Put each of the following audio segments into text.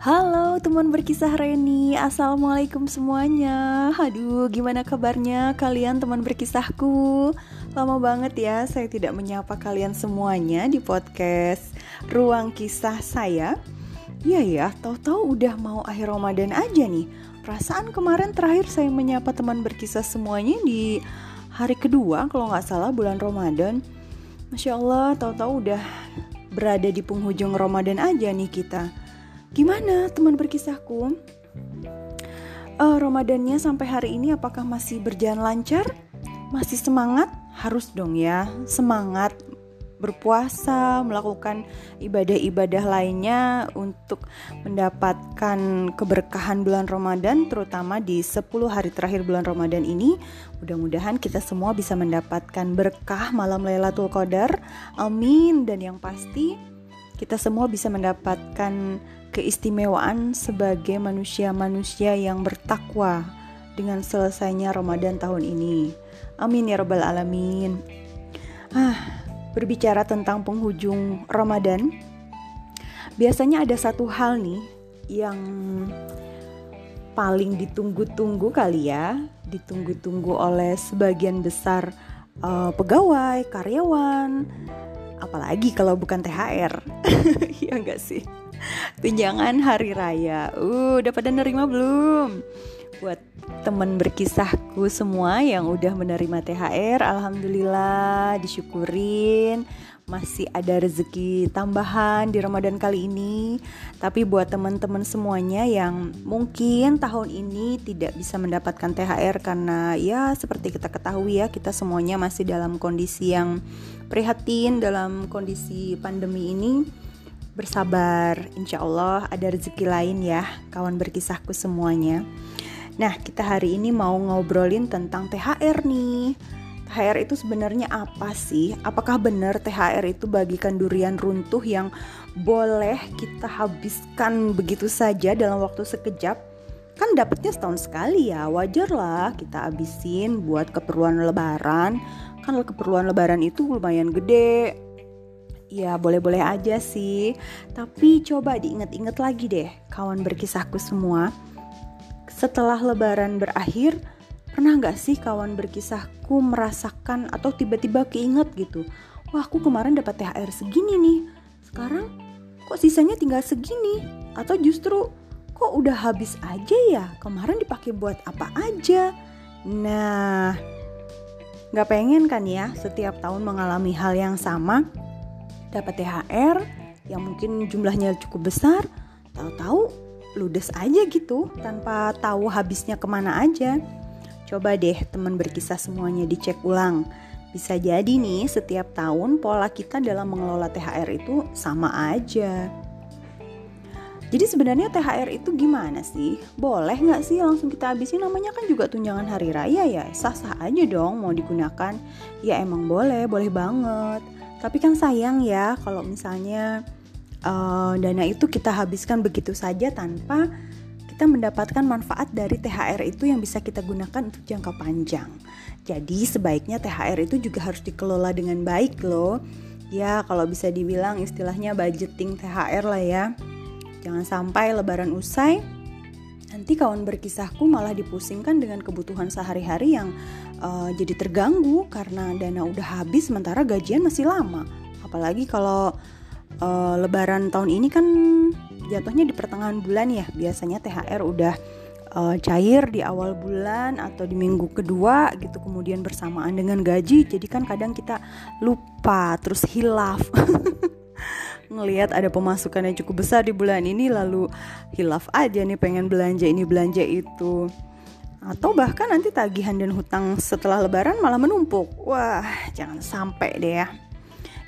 Halo teman berkisah Reni. Assalamualaikum semuanya. Aduh gimana kabarnya kalian teman berkisahku? Lama banget ya saya tidak menyapa kalian semuanya di podcast Ruang Kisah saya. Iya ya, tahu-tahu udah mau akhir Ramadan aja nih. Perasaan kemarin terakhir saya menyapa teman berkisah semuanya di hari kedua kalau nggak salah bulan Ramadan. Masya Allah, tahu-tahu udah berada di penghujung Ramadan aja nih kita Gimana teman berkisahku? Uh, Ramadannya sampai hari ini apakah masih berjalan lancar? Masih semangat? Harus dong ya, semangat berpuasa, melakukan ibadah-ibadah lainnya untuk mendapatkan keberkahan bulan Ramadan terutama di 10 hari terakhir bulan Ramadan ini. Mudah-mudahan kita semua bisa mendapatkan berkah malam Lailatul Qadar. Amin dan yang pasti kita semua bisa mendapatkan keistimewaan sebagai manusia-manusia yang bertakwa dengan selesainya Ramadan tahun ini. Amin ya Rabbal 'Alamin. Ah, berbicara tentang penghujung Ramadan, biasanya ada satu hal nih yang paling ditunggu-tunggu kali ya, ditunggu-tunggu oleh sebagian besar uh, pegawai, karyawan, apalagi kalau bukan THR ya enggak sih tunjangan hari raya uh udah pada nerima belum buat temen berkisahku semua yang udah menerima THR alhamdulillah disyukurin masih ada rezeki tambahan di Ramadan kali ini. Tapi buat teman-teman semuanya yang mungkin tahun ini tidak bisa mendapatkan THR karena ya seperti kita ketahui ya, kita semuanya masih dalam kondisi yang prihatin dalam kondisi pandemi ini. Bersabar, insya Allah ada rezeki lain ya, kawan berkisahku semuanya. Nah, kita hari ini mau ngobrolin tentang THR nih THR itu sebenarnya apa sih? Apakah benar THR itu bagikan durian runtuh yang boleh kita habiskan begitu saja dalam waktu sekejap? Kan dapatnya setahun sekali ya, wajar lah kita habisin buat keperluan lebaran. Kan keperluan lebaran itu lumayan gede. Ya boleh-boleh aja sih, tapi coba diingat-ingat lagi deh kawan berkisahku semua. Setelah lebaran berakhir, Pernah nggak sih kawan berkisahku merasakan atau tiba-tiba keinget gitu, wah aku kemarin dapat THR segini nih, sekarang kok sisanya tinggal segini? Atau justru kok udah habis aja ya, kemarin dipakai buat apa aja? Nah, nggak pengen kan ya setiap tahun mengalami hal yang sama, dapat THR yang mungkin jumlahnya cukup besar, tahu-tahu ludes aja gitu tanpa tahu habisnya ke mana aja. Coba deh teman berkisah semuanya dicek ulang. Bisa jadi nih setiap tahun pola kita dalam mengelola THR itu sama aja. Jadi sebenarnya THR itu gimana sih? Boleh nggak sih langsung kita habisin? Namanya kan juga tunjangan hari raya ya. Sah-sah aja dong mau digunakan. Ya emang boleh, boleh banget. Tapi kan sayang ya kalau misalnya uh, dana itu kita habiskan begitu saja tanpa kita mendapatkan manfaat dari THR itu yang bisa kita gunakan untuk jangka panjang. Jadi sebaiknya THR itu juga harus dikelola dengan baik loh. Ya kalau bisa dibilang istilahnya budgeting THR lah ya. Jangan sampai lebaran usai nanti kawan berkisahku malah dipusingkan dengan kebutuhan sehari-hari yang uh, jadi terganggu karena dana udah habis sementara gajian masih lama. Apalagi kalau uh, lebaran tahun ini kan jatuhnya di pertengahan bulan ya. Biasanya THR udah uh, cair di awal bulan atau di minggu kedua gitu kemudian bersamaan dengan gaji. Jadi kan kadang kita lupa terus hilaf ngelihat ada pemasukan yang cukup besar di bulan ini lalu hilaf aja nih pengen belanja ini belanja itu. Atau bahkan nanti tagihan dan hutang setelah lebaran malah menumpuk. Wah jangan sampai deh ya.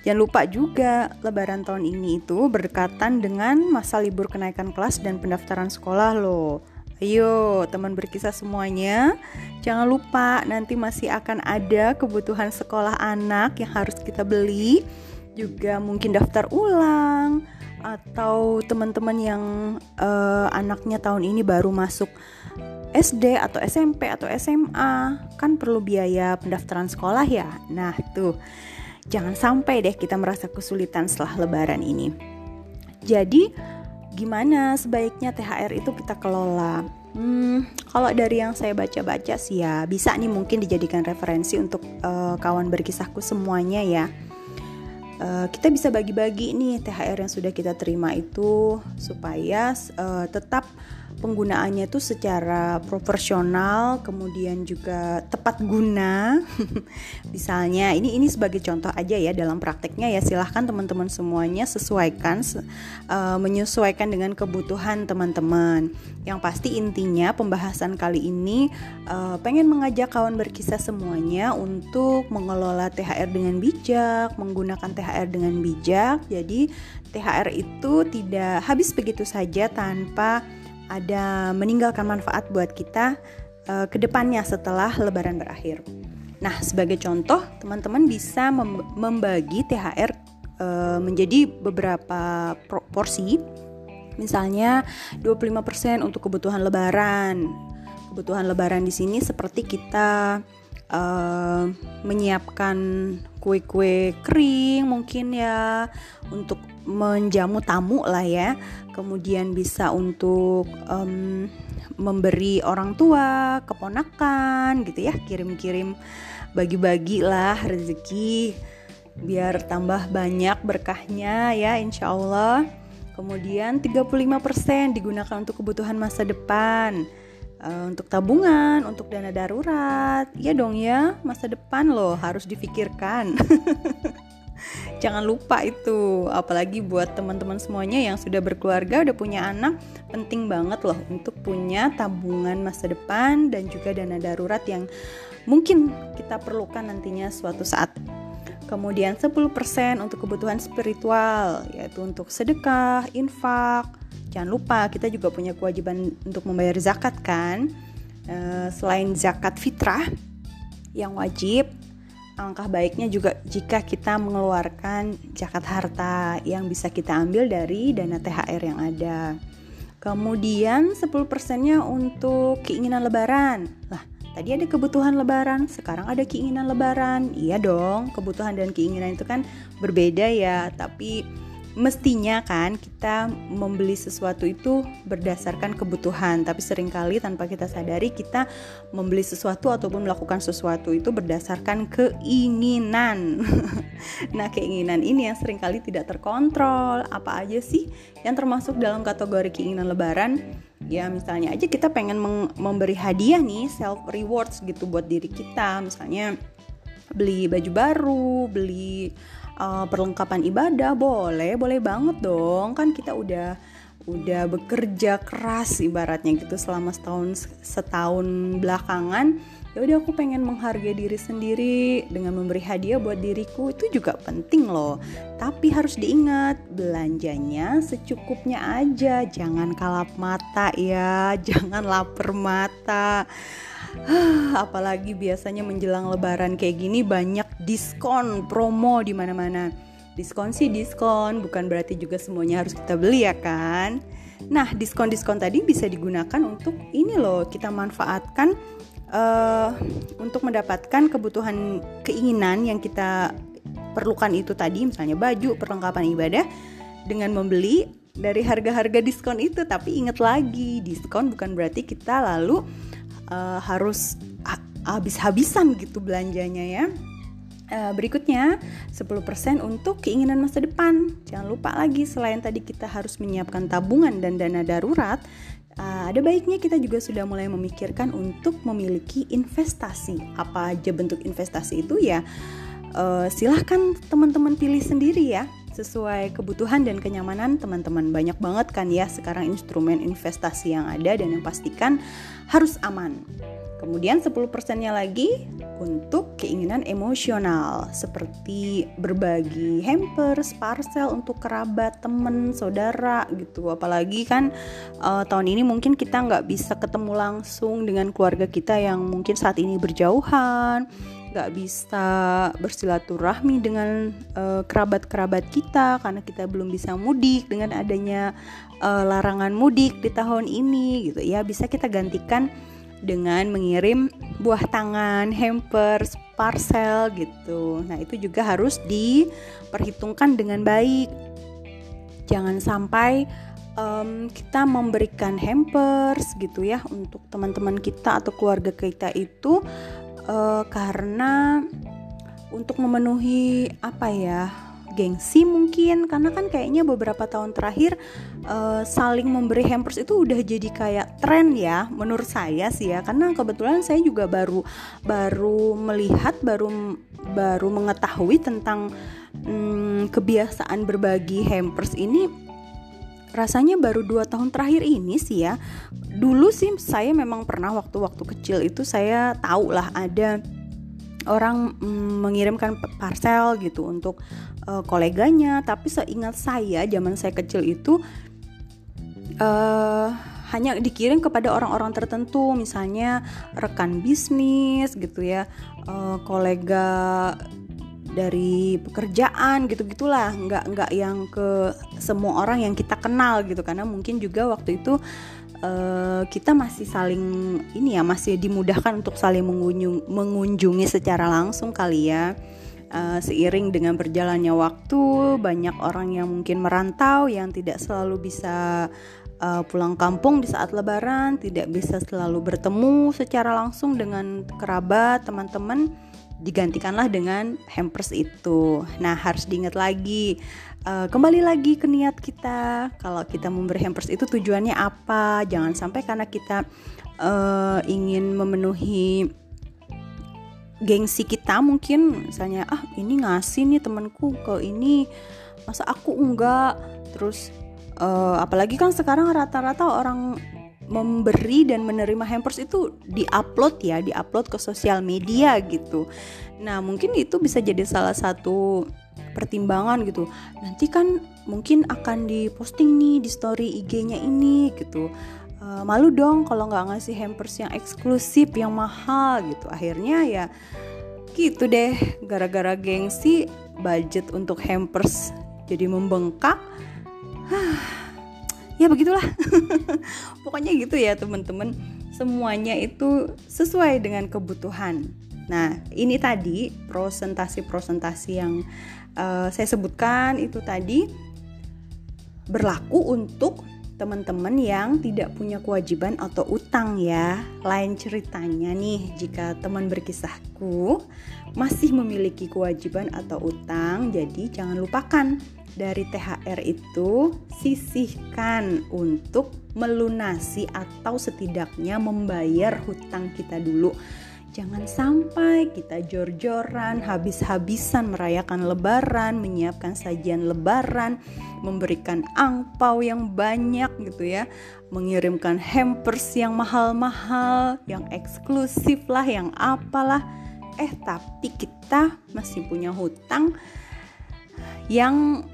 Jangan lupa juga lebaran tahun ini itu berdekatan dengan masa libur kenaikan kelas dan pendaftaran sekolah loh. Ayo teman berkisah semuanya Jangan lupa nanti masih akan ada kebutuhan sekolah anak yang harus kita beli Juga mungkin daftar ulang Atau teman-teman yang uh, anaknya tahun ini baru masuk SD atau SMP atau SMA Kan perlu biaya pendaftaran sekolah ya Nah tuh Jangan sampai deh kita merasa kesulitan setelah lebaran ini. Jadi, gimana sebaiknya THR itu kita kelola? Hmm, kalau dari yang saya baca-baca sih ya bisa nih mungkin dijadikan referensi untuk uh, kawan berkisahku semuanya ya. Uh, kita bisa bagi-bagi nih THR yang sudah kita terima itu supaya uh, tetap penggunaannya itu secara proporsional kemudian juga tepat guna. Misalnya ini ini sebagai contoh aja ya dalam prakteknya ya. Silahkan teman-teman semuanya sesuaikan uh, menyesuaikan dengan kebutuhan teman-teman. Yang pasti intinya pembahasan kali ini uh, pengen mengajak kawan berkisah semuanya untuk mengelola THR dengan bijak menggunakan THR dengan bijak. Jadi THR itu tidak habis begitu saja tanpa ada meninggalkan manfaat buat kita uh, ke depannya setelah lebaran berakhir. Nah, sebagai contoh, teman-teman bisa mem membagi THR uh, menjadi beberapa porsi. Misalnya 25% untuk kebutuhan lebaran. Kebutuhan lebaran di sini seperti kita uh, menyiapkan kue-kue kering mungkin ya untuk menjamu tamu lah ya. Kemudian bisa untuk um, memberi orang tua keponakan gitu ya kirim-kirim bagi-bagi lah rezeki biar tambah banyak berkahnya ya insya Allah. Kemudian 35% digunakan untuk kebutuhan masa depan uh, untuk tabungan, untuk dana darurat. Ya dong ya, masa depan loh harus difikirkan. Jangan lupa itu, apalagi buat teman-teman semuanya yang sudah berkeluarga, udah punya anak, penting banget loh untuk punya tabungan masa depan dan juga dana darurat yang mungkin kita perlukan nantinya suatu saat. Kemudian 10% untuk kebutuhan spiritual, yaitu untuk sedekah, infak, jangan lupa kita juga punya kewajiban untuk membayar zakat kan? E, selain zakat fitrah yang wajib alangkah baiknya juga jika kita mengeluarkan zakat harta yang bisa kita ambil dari dana THR yang ada. Kemudian 10 persennya untuk keinginan lebaran. Lah tadi ada kebutuhan lebaran, sekarang ada keinginan lebaran. Iya dong, kebutuhan dan keinginan itu kan berbeda ya, tapi mestinya kan kita membeli sesuatu itu berdasarkan kebutuhan tapi sering kali tanpa kita sadari kita membeli sesuatu ataupun melakukan sesuatu itu berdasarkan keinginan. Nah keinginan ini yang sering kali tidak terkontrol. Apa aja sih yang termasuk dalam kategori keinginan lebaran? Ya misalnya aja kita pengen memberi hadiah nih self rewards gitu buat diri kita. Misalnya beli baju baru beli uh, perlengkapan ibadah boleh boleh banget dong. Kan kita udah udah bekerja keras ibaratnya gitu selama setahun setahun belakangan. Ya udah aku pengen menghargai diri sendiri dengan memberi hadiah buat diriku. Itu juga penting loh. Tapi harus diingat belanjanya secukupnya aja. Jangan kalap mata ya jangan lapar mata apalagi biasanya menjelang lebaran kayak gini banyak diskon promo di mana-mana. Diskon sih diskon, bukan berarti juga semuanya harus kita beli ya kan? Nah, diskon-diskon tadi bisa digunakan untuk ini loh, kita manfaatkan uh, untuk mendapatkan kebutuhan keinginan yang kita perlukan itu tadi, misalnya baju, perlengkapan ibadah dengan membeli dari harga-harga diskon itu. Tapi ingat lagi, diskon bukan berarti kita lalu uh, harus habis-habisan gitu belanjanya ya. Uh, berikutnya 10% untuk keinginan masa depan. Jangan lupa lagi selain tadi kita harus menyiapkan tabungan dan dana darurat, uh, ada baiknya kita juga sudah mulai memikirkan untuk memiliki investasi. Apa aja bentuk investasi itu ya? Silahkan teman-teman pilih sendiri ya sesuai kebutuhan dan kenyamanan teman-teman. Banyak banget kan ya sekarang instrumen investasi yang ada dan yang pastikan harus aman. Kemudian 10%-nya lagi untuk keinginan emosional seperti berbagi hampers, parcel untuk kerabat, temen, saudara gitu. Apalagi kan uh, tahun ini mungkin kita nggak bisa ketemu langsung dengan keluarga kita yang mungkin saat ini berjauhan nggak bisa bersilaturahmi dengan uh, kerabat-kerabat kita karena kita belum bisa mudik dengan adanya uh, larangan mudik di tahun ini gitu ya bisa kita gantikan dengan mengirim buah tangan, hampers, parcel gitu. Nah, itu juga harus diperhitungkan dengan baik. Jangan sampai um, kita memberikan hampers gitu ya untuk teman-teman kita atau keluarga kita itu uh, karena untuk memenuhi apa ya gengsi mungkin karena kan kayaknya beberapa tahun terakhir uh, saling memberi hampers itu udah jadi kayak tren ya menurut saya sih ya. Karena kebetulan saya juga baru baru melihat baru baru mengetahui tentang hmm, kebiasaan berbagi hampers ini rasanya baru dua tahun terakhir ini sih ya. Dulu sih saya memang pernah waktu-waktu kecil itu saya tahu lah ada orang mm, mengirimkan parcel gitu untuk uh, koleganya. Tapi seingat saya zaman saya kecil itu uh, hanya dikirim kepada orang-orang tertentu. Misalnya rekan bisnis gitu ya uh, kolega dari pekerjaan gitu gitulah. Nggak nggak yang ke semua orang yang kita kenal gitu. Karena mungkin juga waktu itu uh, kita masih saling ini ya masih dimudahkan untuk saling mengunjung, mengunjungi secara langsung kali ya. Uh, seiring dengan berjalannya waktu banyak orang yang mungkin merantau yang tidak selalu bisa uh, pulang kampung di saat lebaran tidak bisa selalu bertemu secara langsung dengan kerabat teman-teman digantikanlah dengan hampers itu. Nah, harus diingat lagi, uh, kembali lagi ke niat kita. Kalau kita memberi hampers itu tujuannya apa? Jangan sampai karena kita uh, ingin memenuhi gengsi kita mungkin misalnya ah ini ngasih nih temanku ke ini masa aku enggak terus uh, apalagi kan sekarang rata-rata orang memberi dan menerima hampers itu diupload ya, diupload ke sosial media gitu. Nah, mungkin itu bisa jadi salah satu pertimbangan gitu. Nanti kan mungkin akan diposting nih di story IG-nya ini gitu. Uh, malu dong kalau nggak ngasih hampers yang eksklusif, yang mahal gitu. Akhirnya ya gitu deh, gara-gara gengsi budget untuk hampers jadi membengkak ya begitulah. Pokoknya gitu ya teman-teman. Semuanya itu sesuai dengan kebutuhan. Nah ini tadi prosentasi-prosentasi yang uh, saya sebutkan itu tadi berlaku untuk teman-teman yang tidak punya kewajiban atau utang ya. Lain ceritanya nih, jika teman berkisahku masih memiliki kewajiban atau utang, jadi jangan lupakan dari THR itu sisihkan untuk melunasi atau setidaknya membayar hutang kita dulu. Jangan sampai kita jor-joran, habis-habisan merayakan lebaran, menyiapkan sajian lebaran, memberikan angpau yang banyak gitu ya, mengirimkan hampers yang mahal-mahal, yang eksklusif lah, yang apalah. Eh, tapi kita masih punya hutang yang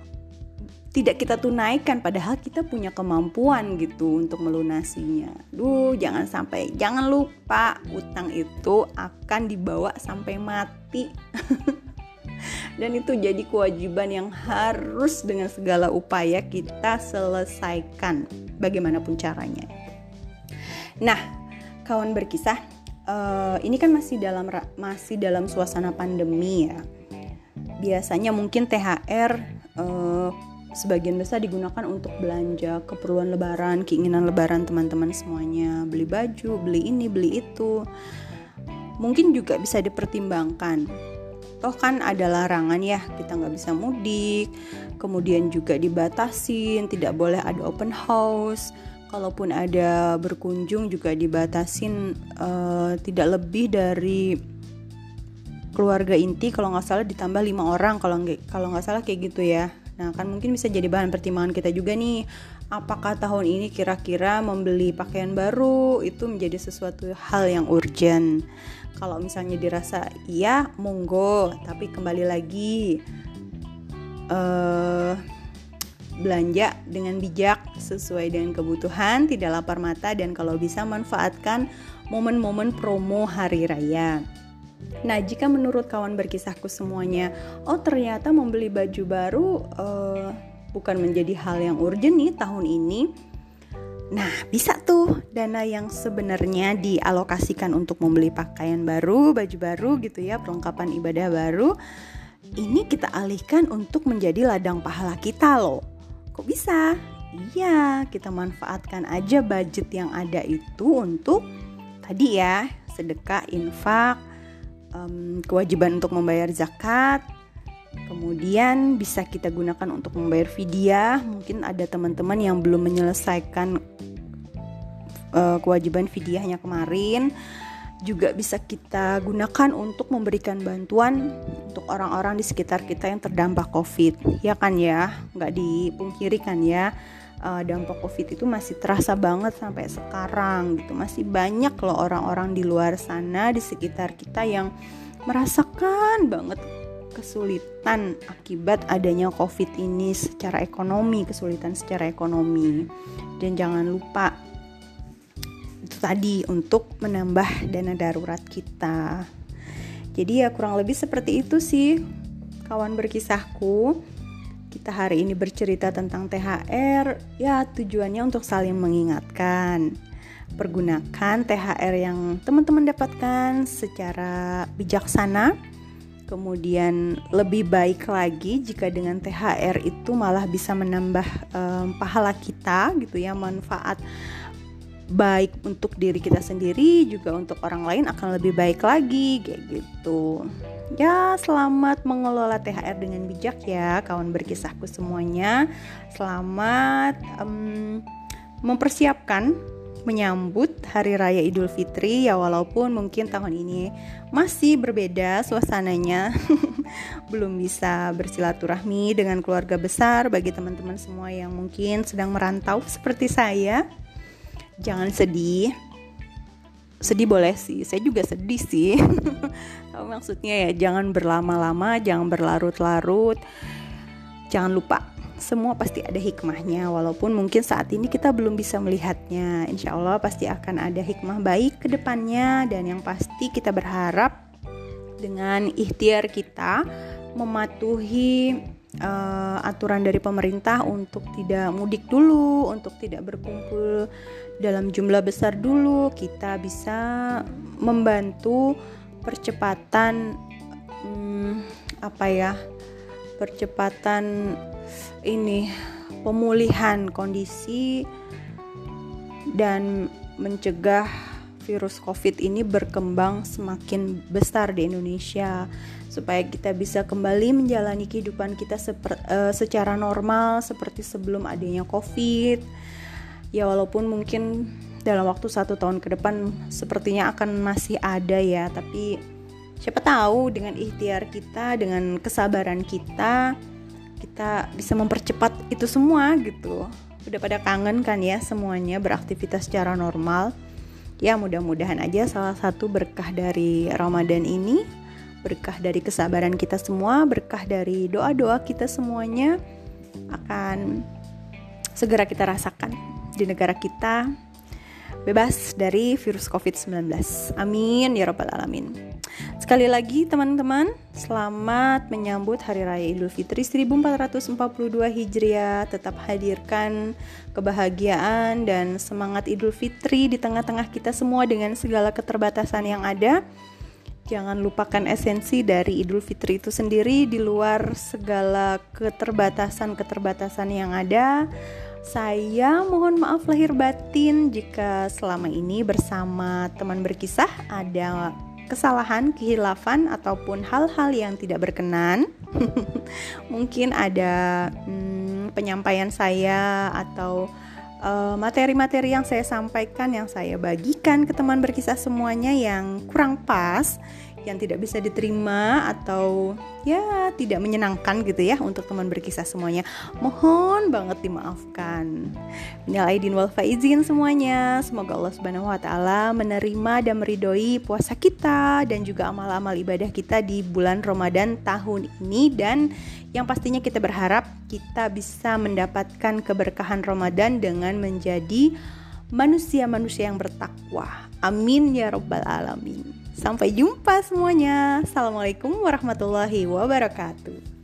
tidak kita tunaikan padahal kita punya kemampuan gitu untuk melunasinya. Duh, jangan sampai jangan lupa utang itu akan dibawa sampai mati. Dan itu jadi kewajiban yang harus dengan segala upaya kita selesaikan bagaimanapun caranya. Nah, kawan berkisah, uh, ini kan masih dalam masih dalam suasana pandemi ya. Biasanya mungkin THR uh, sebagian besar digunakan untuk belanja keperluan lebaran, keinginan lebaran teman-teman semuanya, beli baju, beli ini, beli itu. Mungkin juga bisa dipertimbangkan. Toh kan ada larangan ya, kita nggak bisa mudik, kemudian juga dibatasin, tidak boleh ada open house. Kalaupun ada berkunjung juga dibatasin uh, tidak lebih dari keluarga inti kalau nggak salah ditambah lima orang kalau nggak kalau nggak salah kayak gitu ya Nah, kan mungkin bisa jadi bahan pertimbangan kita juga nih. Apakah tahun ini kira-kira membeli pakaian baru itu menjadi sesuatu hal yang urgent? Kalau misalnya dirasa iya, monggo, tapi kembali lagi uh, belanja dengan bijak sesuai dengan kebutuhan, tidak lapar mata dan kalau bisa manfaatkan momen-momen promo hari raya. Nah, jika menurut kawan berkisahku semuanya, oh ternyata membeli baju baru uh, bukan menjadi hal yang urgent nih tahun ini. Nah, bisa tuh dana yang sebenarnya dialokasikan untuk membeli pakaian baru, baju baru gitu ya, perlengkapan ibadah baru. Ini kita alihkan untuk menjadi ladang pahala kita loh. Kok bisa? Iya, kita manfaatkan aja budget yang ada itu untuk tadi ya, sedekah, infak, um, kewajiban untuk membayar zakat, kemudian bisa kita gunakan untuk membayar fidyah. Mungkin ada teman-teman yang belum menyelesaikan uh, kewajiban fidyahnya kemarin. Juga bisa kita gunakan untuk memberikan bantuan untuk orang-orang di sekitar kita yang terdampak COVID, ya kan ya, nggak dipungkiri kan ya, uh, dampak COVID itu masih terasa banget sampai sekarang gitu, masih banyak loh orang-orang di luar sana di sekitar kita yang merasakan banget kesulitan akibat adanya COVID ini secara ekonomi, kesulitan secara ekonomi, dan jangan lupa tadi untuk menambah dana darurat kita. Jadi ya kurang lebih seperti itu sih kawan berkisahku. Kita hari ini bercerita tentang THR, ya tujuannya untuk saling mengingatkan. Pergunakan THR yang teman-teman dapatkan secara bijaksana. Kemudian lebih baik lagi jika dengan THR itu malah bisa menambah um, pahala kita gitu ya, manfaat baik untuk diri kita sendiri juga untuk orang lain akan lebih baik lagi kayak gitu ya selamat mengelola THR dengan bijak ya kawan berkisahku semuanya. Selamat um, mempersiapkan menyambut Hari Raya Idul Fitri. Ya walaupun mungkin tahun ini masih berbeda suasananya. Belum bisa bersilaturahmi dengan keluarga besar bagi teman-teman semua yang mungkin sedang merantau seperti saya. Jangan sedih sedih boleh sih saya juga sedih sih. Maksudnya ya jangan berlama-lama jangan berlarut-larut. Jangan lupa semua pasti ada hikmahnya. Walaupun mungkin saat ini kita belum bisa melihatnya insya Allah pasti akan ada hikmah baik ke depannya. Dan yang pasti kita berharap dengan ikhtiar kita mematuhi uh, aturan dari pemerintah untuk tidak mudik dulu, untuk tidak berkumpul dalam jumlah besar dulu, kita bisa membantu percepatan hmm, apa ya? percepatan ini pemulihan kondisi dan mencegah virus COVID ini berkembang semakin besar di Indonesia supaya kita bisa kembali menjalani kehidupan kita seper, uh, secara normal seperti sebelum adanya COVID. Ya walaupun mungkin dalam waktu satu tahun ke depan sepertinya akan masih ada ya, tapi siapa tahu dengan ikhtiar kita, dengan kesabaran kita, kita bisa mempercepat itu semua gitu. Udah pada kangen kan ya semuanya beraktivitas secara normal ya mudah-mudahan aja salah satu berkah dari Ramadan ini berkah dari kesabaran kita semua berkah dari doa-doa kita semuanya akan segera kita rasakan di negara kita bebas dari virus COVID-19 amin ya rabbal alamin Sekali lagi teman-teman, selamat menyambut Hari Raya Idul Fitri 1442 Hijriah. Tetap hadirkan kebahagiaan dan semangat Idul Fitri di tengah-tengah kita semua dengan segala keterbatasan yang ada. Jangan lupakan esensi dari Idul Fitri itu sendiri di luar segala keterbatasan-keterbatasan yang ada. Saya mohon maaf lahir batin jika selama ini bersama teman berkisah ada kesalahan, kehilafan ataupun hal-hal yang tidak berkenan. Mungkin ada hmm, penyampaian saya atau materi-materi uh, yang saya sampaikan yang saya bagikan ke teman berkisah semuanya yang kurang pas yang tidak bisa diterima atau ya tidak menyenangkan gitu ya untuk teman berkisah semuanya. Mohon banget dimaafkan. Minal aidin wal faizin semuanya. Semoga Allah Subhanahu wa taala menerima dan meridhoi puasa kita dan juga amal-amal ibadah kita di bulan Ramadan tahun ini dan yang pastinya kita berharap kita bisa mendapatkan keberkahan Ramadan dengan menjadi manusia-manusia yang bertakwa. Amin ya rabbal alamin. Sampai jumpa semuanya. Assalamualaikum warahmatullahi wabarakatuh.